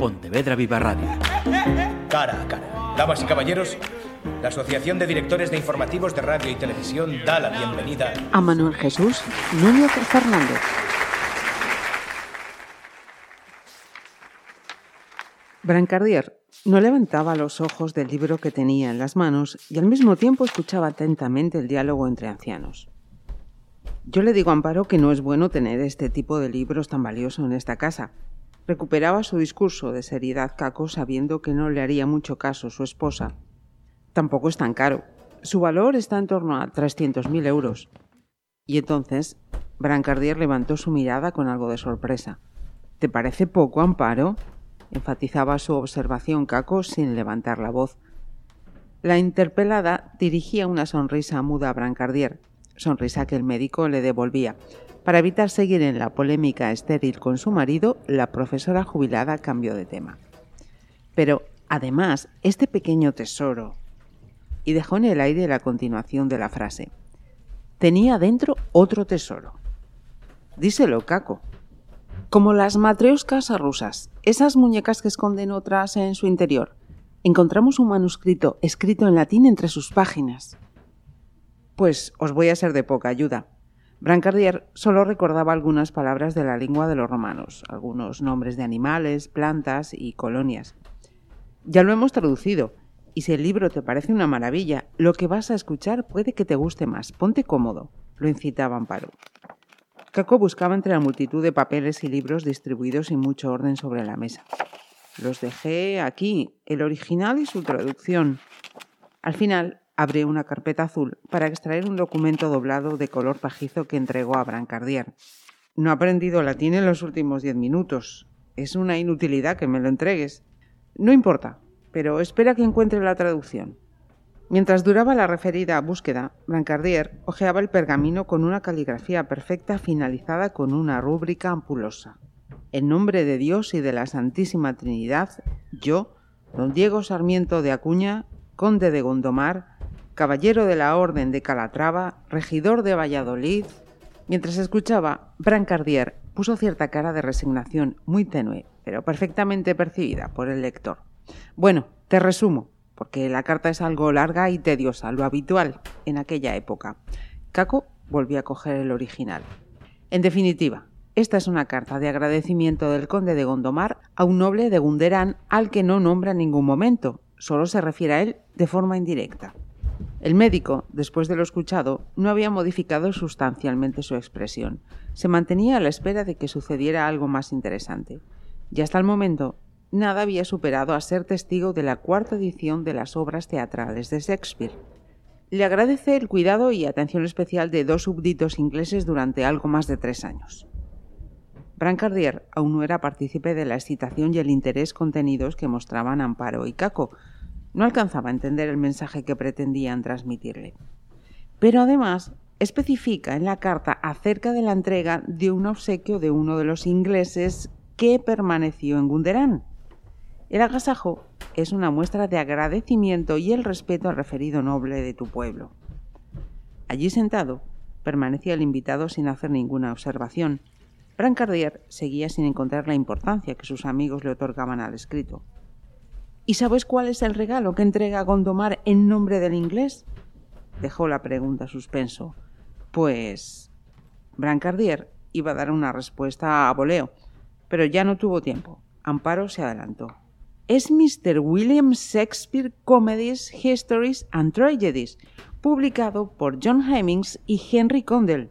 Pontevedra Viva Radio. Cara a cara. Damas y caballeros, la Asociación de Directores de Informativos de Radio y Televisión da la bienvenida a Manuel Jesús Núñez Fernández. Brancardier no levantaba los ojos del libro que tenía en las manos y al mismo tiempo escuchaba atentamente el diálogo entre ancianos. Yo le digo a Amparo que no es bueno tener este tipo de libros tan valioso en esta casa. Recuperaba su discurso de seriedad Caco sabiendo que no le haría mucho caso su esposa. Tampoco es tan caro. Su valor está en torno a 300.000 euros. Y entonces, Brancardier levantó su mirada con algo de sorpresa. ¿Te parece poco, Amparo? enfatizaba su observación Caco sin levantar la voz. La interpelada dirigía una sonrisa muda a Brancardier, sonrisa que el médico le devolvía. Para evitar seguir en la polémica estéril con su marido, la profesora jubilada cambió de tema. Pero, además, este pequeño tesoro... Y dejó en el aire la continuación de la frase. Tenía dentro otro tesoro. Díselo, Caco. Como las matrioscas rusas, esas muñecas que esconden otras en su interior. Encontramos un manuscrito escrito en latín entre sus páginas. Pues os voy a ser de poca ayuda. Brancardier solo recordaba algunas palabras de la lengua de los romanos, algunos nombres de animales, plantas y colonias. Ya lo hemos traducido, y si el libro te parece una maravilla, lo que vas a escuchar puede que te guste más. Ponte cómodo, lo incitaba Amparo. Caco buscaba entre la multitud de papeles y libros distribuidos sin mucho orden sobre la mesa. Los dejé aquí, el original y su traducción. Al final, abrió una carpeta azul para extraer un documento doblado de color pajizo que entregó a Brancardier. No ha aprendido latín en los últimos diez minutos. Es una inutilidad que me lo entregues. No importa, pero espera que encuentre la traducción. Mientras duraba la referida búsqueda, Brancardier hojeaba el pergamino con una caligrafía perfecta finalizada con una rúbrica ampulosa. En nombre de Dios y de la Santísima Trinidad, yo, don Diego Sarmiento de Acuña, conde de Gondomar, caballero de la Orden de Calatrava, regidor de Valladolid. Mientras escuchaba, Brancardier puso cierta cara de resignación muy tenue, pero perfectamente percibida por el lector. Bueno, te resumo, porque la carta es algo larga y tediosa, lo habitual en aquella época. Caco volvió a coger el original. En definitiva, esta es una carta de agradecimiento del conde de Gondomar a un noble de Gunderán al que no nombra en ningún momento, solo se refiere a él de forma indirecta. El médico, después de lo escuchado, no había modificado sustancialmente su expresión. Se mantenía a la espera de que sucediera algo más interesante. Y hasta el momento, nada había superado a ser testigo de la cuarta edición de las obras teatrales de Shakespeare. Le agradece el cuidado y atención especial de dos súbditos ingleses durante algo más de tres años. Brancardier aún no era partícipe de la excitación y el interés contenidos que mostraban Amparo y Caco, no alcanzaba a entender el mensaje que pretendían transmitirle. Pero además especifica en la carta acerca de la entrega de un obsequio de uno de los ingleses que permaneció en Gunderán. El agasajo es una muestra de agradecimiento y el respeto al referido noble de tu pueblo. Allí sentado, permanecía el invitado sin hacer ninguna observación. Brancardier seguía sin encontrar la importancia que sus amigos le otorgaban al escrito. ¿Y sabes cuál es el regalo que entrega Gondomar en nombre del inglés? Dejó la pregunta suspenso. Pues. Brancardier iba a dar una respuesta a voleo, pero ya no tuvo tiempo. Amparo se adelantó. Es Mr. William Shakespeare Comedies, Histories and Tragedies, publicado por John Hemmings y Henry Condell.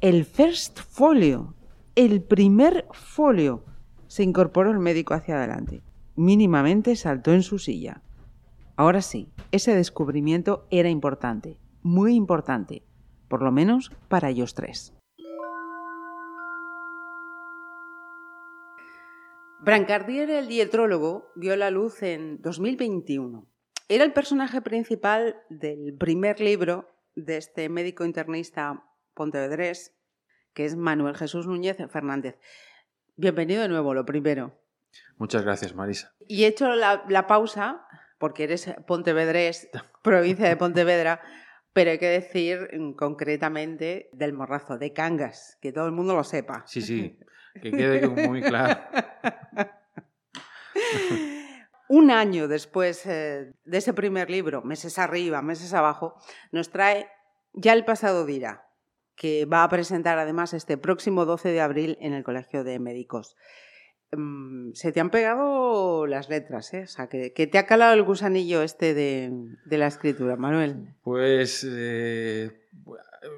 El first folio, el primer folio, se incorporó el médico hacia adelante mínimamente saltó en su silla. Ahora sí, ese descubrimiento era importante, muy importante, por lo menos para ellos tres. Brancardier, el dietrólogo, vio la luz en 2021. Era el personaje principal del primer libro de este médico internista pontevedrés, que es Manuel Jesús Núñez Fernández. Bienvenido de nuevo, lo primero. Muchas gracias, Marisa. Y he hecho la, pausa, porque eres pontevedrés, provincia de Pontevedra, pero hay que decir mm, concretamente del morrazo, de Cangas, que todo el mundo lo sepa. Sí, sí, que quede muy claro. un año después eh, de ese primer libro, meses arriba, meses abajo, nos trae Ya el pasado dirá, que va a presentar además este próximo 12 de abril en el Colegio de Médicos. Mm, se te han pegado las letras, ¿eh? O sea, que, te ha calado el gusanillo este de, la escritura, Manuel. Pues eh,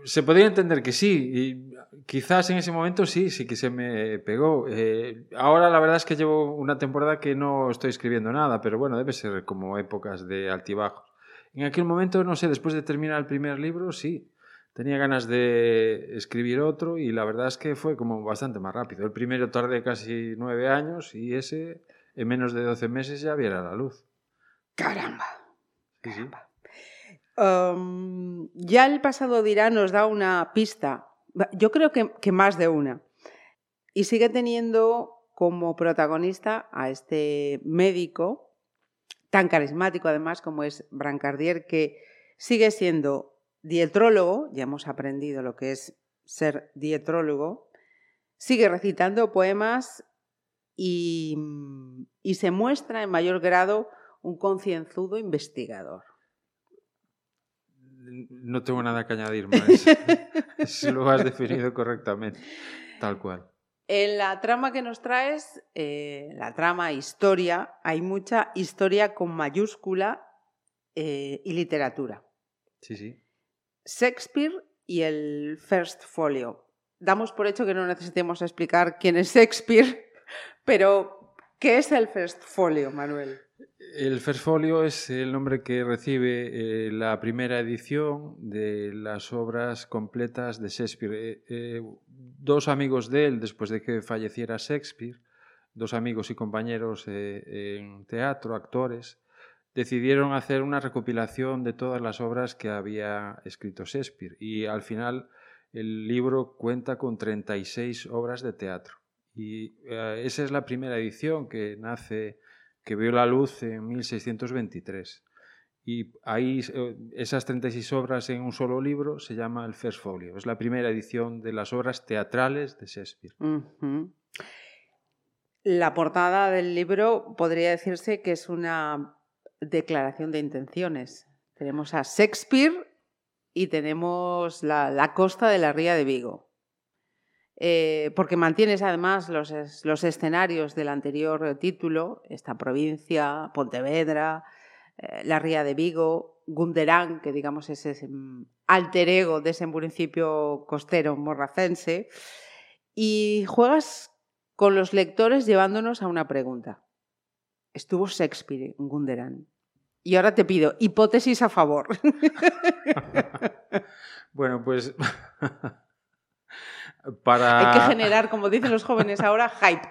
se podría entender que sí, y quizás en ese momento sí, sí que se me pegó. Eh, ahora la verdad es que llevo una temporada que no estoy escribiendo nada, pero bueno, debe ser como épocas de altibajos. En aquel momento, no sé, después de terminar el primer libro, sí, tenía ganas de escribir otro y la verdad es que fue como bastante más rápido. El primero tardé casi nueve años y ese en menos de doce meses ya viera la luz. Caramba. ya el pasado dirá nos da una pista, yo creo que, que más de una, y sigue teniendo como protagonista a este médico tan carismático además como es Brancardier, que sigue siendo dietrólogo, ya hemos aprendido lo que es ser dietrólogo, sigue recitando poemas y, se muestra en mayor grado un concienzudo investigador. No tengo nada que añadir más. lo has definido correctamente, tal cual. En la trama que nos traes, eh, la trama historia, hay mucha historia con mayúscula eh, y literatura. Sí, sí. Shakespeare y el First Folio. Damos por hecho que no necesitemos explicar quién es Shakespeare, pero ¿qué es el First Folio, Manuel? El First Folio es el nombre que recibe eh, la primera edición de las obras completas de Shakespeare. Eh, eh, dos amigos de él, después de que falleciera Shakespeare, dos amigos y compañeros en teatro, actores, decidieron hacer una recopilación de todas las obras que había escrito Shakespeare y al final el libro cuenta con 36 obras de teatro. Y eh, esa es la primera edición que nace, que vio la luz en 1623. Y ahí eh, esas 36 obras en un solo libro se llama el First Folio. Es la primera edición de las obras teatrales de Shakespeare. La portada del libro podría decirse que es una declaración de intenciones. Tenemos a Shakespeare y tenemos la, costa de la ría de Vigo. Eh, porque mantienes además los, escenarios del anterior título, esta provincia, Pontevedra, eh, la ría de Vigo, Gunderán, que digamos es ese alter ego de ese municipio costero morracense, y juegas con los lectores llevándonos a una pregunta. ¿Estuvo Shakespeare en Gunderán? Y ahora te pido hipótesis a favor. bueno, pues para... Hay que generar, como dicen los jóvenes ahora, hype.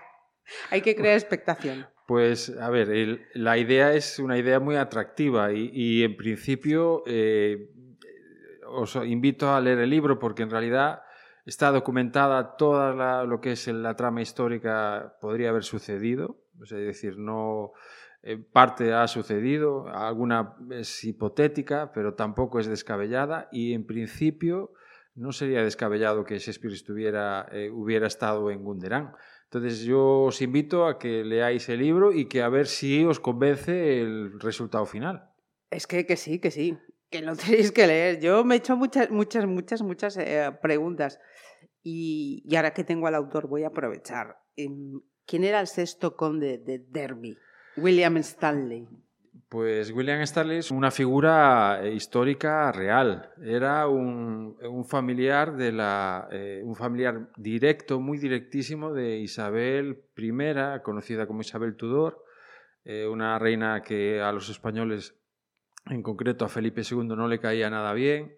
Hay que crear expectación. Pues, a ver, la idea es una idea muy atractiva y, en principio eh, os invito a leer el libro porque en realidad está documentada toda lo que es la trama histórica, podría haber sucedido. es decir, no parte ha sucedido, alguna es hipotética, pero tampoco es descabellada y en principio no sería descabellado que Shakespeare estuviera, eh, hubiera estado en Gunderán. Entonces yo os invito a que leáis el libro y que a ver si os convence el resultado final. Es que, que sí, que sí, que lo tenéis que leer. Yo me he hecho muchas, muchas, muchas, muchas eh, preguntas y, y, ahora que tengo al autor voy a aprovechar. Em, ¿Quién era el sexto conde de Derby? William Stanley. Pues William Stanley es una figura eh, histórica real. Era un, familiar de la, eh, un familiar directo, muy directísimo de Isabel I, conocida como Isabel Tudor, eh, una reina que a los españoles, en concreto a Felipe II, no le caía nada bien.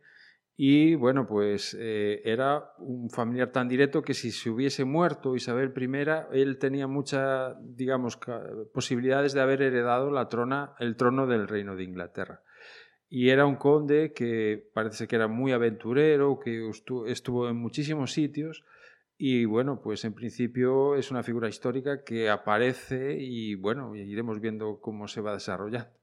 Y bueno, pues eh, era un familiar tan directo que si se hubiese muerto Isabel I, él tenía muchas, digamos, posibilidades de haber heredado la trona, el trono del reino de Inglaterra. Y era un conde que parece que era muy aventurero, que estuvo en muchísimos sitios. Y bueno, pues en principio es una figura histórica que aparece y bueno, iremos viendo cómo se va desarrollando.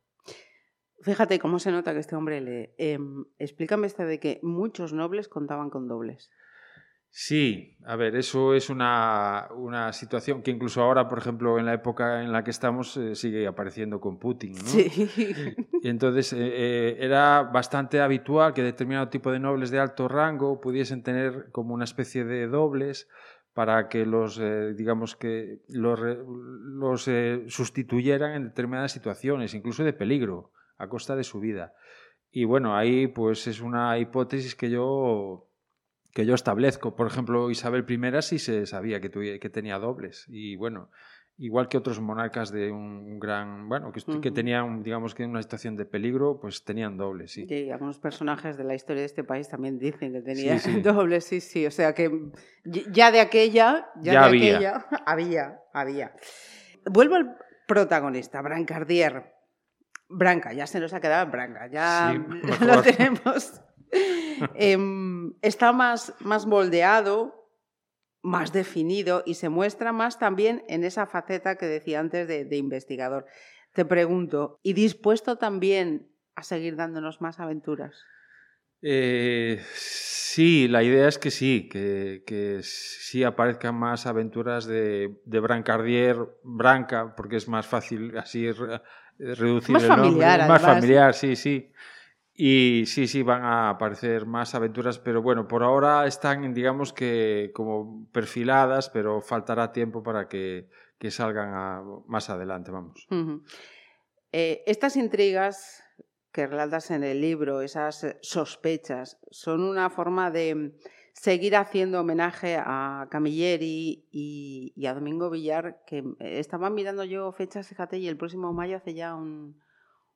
Fíjate cómo se nota que este hombre lee. Em, explícame esta de que muchos nobles contaban con dobles. Sí, a ver, eso es una, una, situación que incluso ahora, por ejemplo, en la época en la que estamos, eh, sigue apareciendo con Putin. ¿no? Sí. Y entonces eh, eh, era bastante habitual que determinado tipo de nobles de alto rango pudiesen tener como una especie de dobles para que los, digamos que los, los sustituyeran en determinadas situaciones, incluso de peligro, a costa de su vida. Y bueno, ahí pues es una hipótesis que yo que yo establezco. Por ejemplo, Isabel I sí se sabía que, que tenía dobles y bueno, igual que otros monarcas de un gran, bueno, que, que tenían, digamos que en una situación de peligro, pues tenían dobles, sí. Y algunos personajes de la historia de este país también dicen que tenían dobles, sí, sí, o sea que ya de aquella, ya, de había. aquella, había, había. Vuelvo al protagonista, Brancardier. Branca, ya se nos ha quedado en Branca, ya lo tenemos Em, está más, más moldeado, más definido y se muestra más también en esa faceta que decía antes de, investigador. Te pregunto, ¿y dispuesto también a seguir dándonos más aventuras? Eh, sí, la idea es que sí, que, que sí aparezcan más aventuras de, de, Brancardier, Branca, porque es más fácil así reducir más el familiar, nombre. Más familiar, sí, sí. Y sí, sí, van a aparecer más aventuras, pero bueno, por ahora están, digamos que como perfiladas, pero faltará tiempo para que, que salgan más adelante, vamos. Eh, estas intrigas que relatas en el libro, esas sospechas, son una forma de seguir haciendo homenaje a Camilleri y, y a Domingo Villar, que estaba mirando yo fechas, fíjate, y el próximo mayo hace ya un,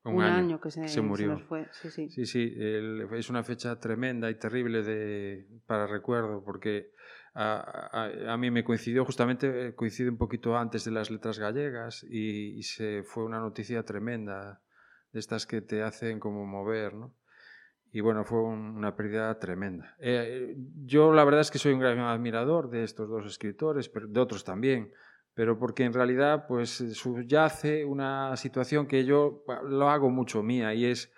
un, año, que se, murió. nos fue. Sí, sí. sí, sí es una fecha tremenda y terrible de, para recuerdo, porque a, a, mí me coincidió justamente, eh, coincide un poquito antes de las letras gallegas y, se fue una noticia tremenda, de estas que te hacen como mover, ¿no? Y bueno, fue una pérdida tremenda. Eh, yo la verdad es que soy un gran admirador de estos dos escritores, de otros también pero porque en realidad pues eh, subyace una situación que yo lo hago mucho mía y es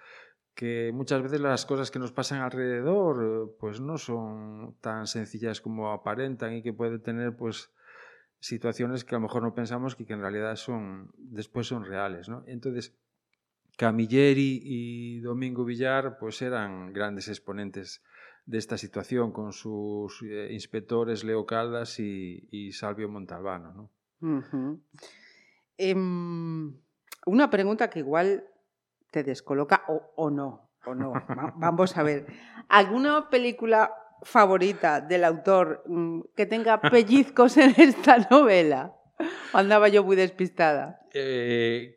que muchas veces las cosas que nos pasan alrededor pues no son tan sencillas como aparentan y que pueden tener pues situaciones que a lo mejor no pensamos que, que en realidad son después son reales ¿no? entonces Camilleri y Domingo Villar pues eran grandes exponentes de esta situación con sus eh, inspectores Leo Caldas y, y Salvio Montalbano ¿no? Em, una pregunta que igual te descoloca o, no, o no. Vamos a ver. ¿Alguna película favorita del autor mm, que tenga pellizcos en esta novela? ¿O andaba yo muy despistada? Eh,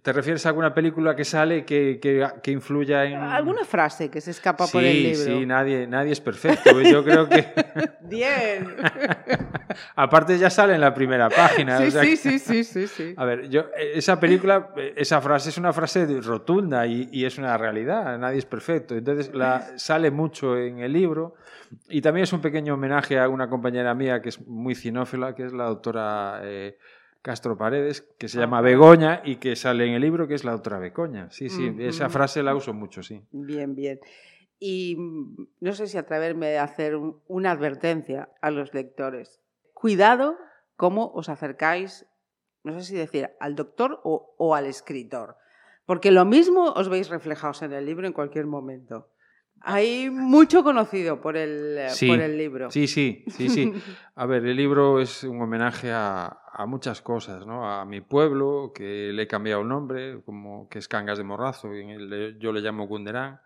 ¿Te refieres a alguna película que sale que, que, influya en...? ¿Alguna frase que se escapa por el libro? Sí, nadie, nadie es perfecto. Yo creo que... Bien. Aparte ya sale en la primera página. Sí, sí, sí, sí, sí, sí, A ver, yo, esa película, esa frase es una frase rotunda y, y, es una realidad. Nadie es perfecto. Entonces la, sale mucho en el libro y también es un pequeño homenaje a una compañera mía que es muy cinófila, que es la doctora... Eh, Castro Paredes, que se llama Begoña y que sale en el libro, que es la otra Begoña. Sí, sí, esa frase la uso mucho, sí. Bien, bien. Y mm, no sé si atreverme a hacer una advertencia a los lectores. Cuidado cómo os acercáis, no sé si decir al doctor o, o al escritor, porque lo mismo os veis reflejados en el libro en cualquier momento. Hay mucho conocido por el, por el libro. Sí, sí, sí, sí. A ver, el libro es un homenaje a, a, muchas cosas, ¿no? A mi pueblo, que le he cambiado el nombre, como que es Cangas de Morrazo, y en el, yo le llamo Gunderán,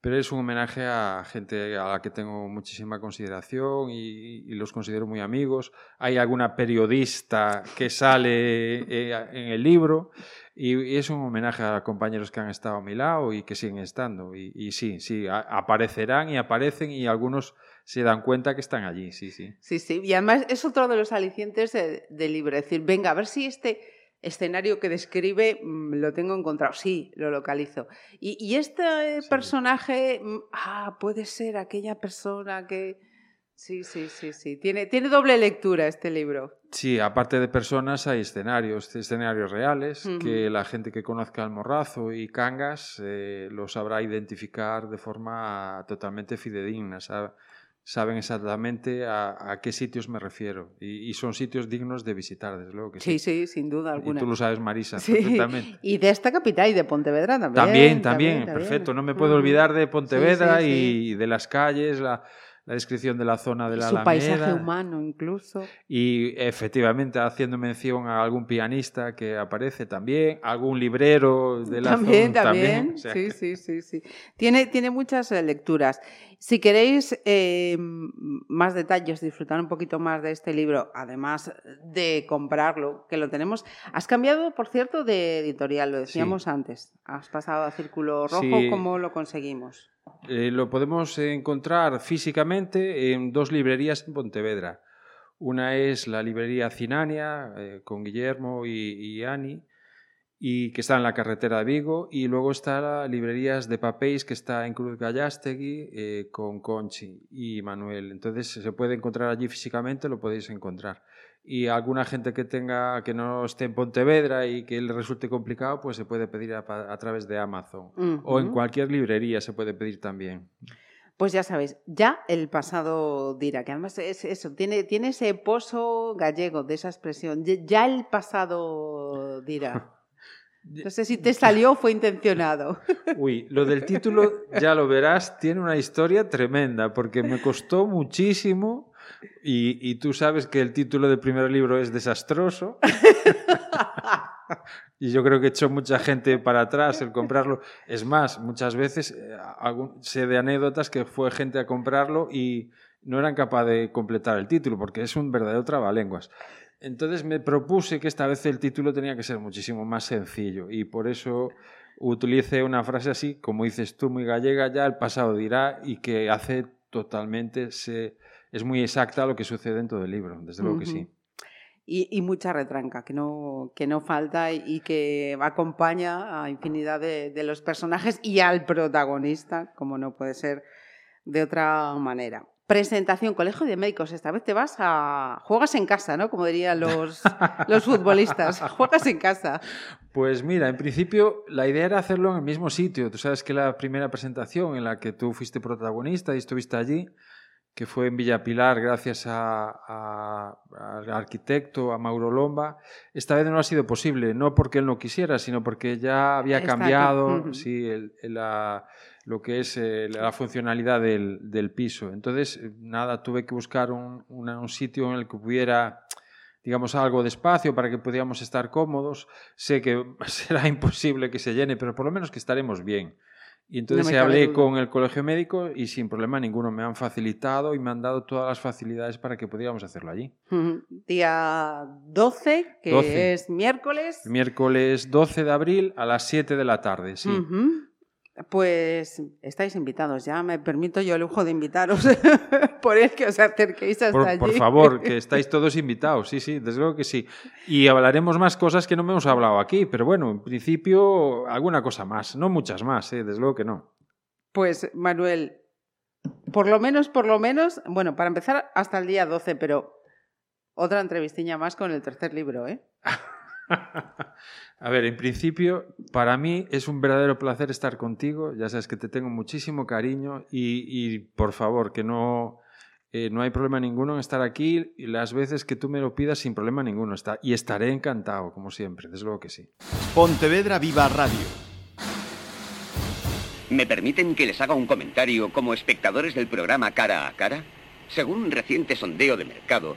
pero es un homenaje a gente a la que tengo muchísima consideración y, y los considero muy amigos. Hay alguna periodista que sale eh, en el libro y, es un homenaje a compañeros que han estado a mi lado y que siguen estando. Y, sí, sí, aparecerán y aparecen y algunos se dan cuenta que están allí, sí, sí. Sí, sí, y además es otro de los alicientes del libro, decir, venga, a ver si este escenario que describe mm, lo tengo encontrado, sí, lo localizo. Y, este personaje, mm, ah, puede ser aquella persona que Sí, sí, sí, sí. Tiene, tiene doble lectura este libro. Sí, aparte de personas hay escenarios, escenarios reales, que la gente que conozca el morrazo y Cangas eh, lo sabrá identificar de forma totalmente fidedigna. Saben exactamente a, qué sitios me refiero. Y, son sitios dignos de visitar, desde luego que sí. Sí, sí, sin duda alguna. Y tú lo sabes, Marisa, perfectamente. Y de esta capital y de Pontevedra también. También, también, perfecto. No me puedo olvidar de Pontevedra y de las calles, la, la descripción de la zona de la Su paisaje humano incluso. Y efectivamente haciendo mención a algún pianista que aparece también, algún librero de la también, zona. También, sí, sí, sí, sí. Tiene, tiene muchas eh, lecturas. Si queréis eh, más detalles, disfrutar un poquito más de este libro, además de comprarlo, que lo tenemos. Has cambiado, por cierto, de editorial, lo decíamos antes. Has pasado a Círculo Rojo, ¿cómo lo conseguimos? Eh, lo podemos encontrar físicamente en dos librerías en Pontevedra. Una es la librería Cinania, eh, con Guillermo y, Ani, y que está en la carretera de Vigo, y luego está la librerías de papéis que está en Cruz Gallastegui eh, con Conchi y Manuel. Entonces se puede encontrar allí físicamente, lo podéis encontrar y alguna gente que tenga que no esté en Pontevedra y que le resulte complicado, pues se puede pedir a, través de Amazon o en cualquier librería se puede pedir también. Pues ya sabéis, ya el pasado dirá, que además es eso, tiene, tiene ese pozo gallego de esa expresión, ya el pasado dirá. No sé si te salió o fue intencionado. Uy, lo del título, ya lo verás, tiene una historia tremenda, porque me costó muchísimo y, tú sabes que el título del primer libro es desastroso. y yo creo que echó mucha gente para atrás el comprarlo. Es más, muchas veces eh, sé de anécdotas que fue gente a comprarlo y no eran capaz de completar el título porque es un verdadero trabalenguas. Entonces me propuse que esta vez el título tenía que ser muchísimo más sencillo y por eso utilicé una frase así, como dices tú, muy gallega, ya el pasado dirá y que hace totalmente se es muy exacta lo que sucede en todo el libro, desde luego que sí. Y, mucha retranca, que no, que no falta y que acompaña a infinidad de, de los personajes y al protagonista, como no puede ser de otra manera presentación, colegio de médicos. Esta vez te vas a. Juegas en casa, ¿no? Como dirían los, los futbolistas. Juegas en casa. Pues mira, en principio la idea era hacerlo en el mismo sitio. Tú sabes que la primera presentación en la que tú fuiste protagonista y estuviste allí que fue en Villa Pilar gracias al arquitecto, a Mauro Lomba. Esta vez no ha sido posible, no porque él no quisiera, sino porque ya había cambiado lo que es eh, la funcionalidad del, piso. Entonces, nada, tuve que buscar un, un sitio en el que pudiera digamos, algo de espacio para que pudiéramos estar cómodos. Sé que será imposible que se llene, pero por lo menos que estaremos bien. Y entonces hablé con el colegio médico y sin problema ninguno me han facilitado y me han dado todas las facilidades para que pudiéramos hacerlo allí. Día 12, que es miércoles. Miércoles 12 de abril a las 7 de la tarde, sí. Pues estáis invitados, ya me permito yo el lujo de invitaros por el que os acerquéis hasta allí. Por favor, que estáis todos invitados, sí, sí, desde luego que sí. Y hablaremos más cosas que no hemos hablado aquí, pero bueno, en principio alguna cosa más, no muchas más, ¿eh? desde luego que no. Pues Manuel, por lo menos, por lo menos, bueno, para empezar hasta el día 12, pero otra entrevistiña más con el tercer libro, ¿eh? A ver, en principio, para mí es un verdadero placer estar contigo. Ya sabes que te tengo muchísimo cariño y, por favor, que no, eh, no hay problema ninguno en estar aquí y las veces que tú me lo pidas sin problema ninguno. Está, y estaré encantado, como siempre, desde luego que sí. Pontevedra Viva Radio. ¿Me permiten que les haga un comentario como espectadores del programa Cara a Cara? Según un reciente sondeo de mercado,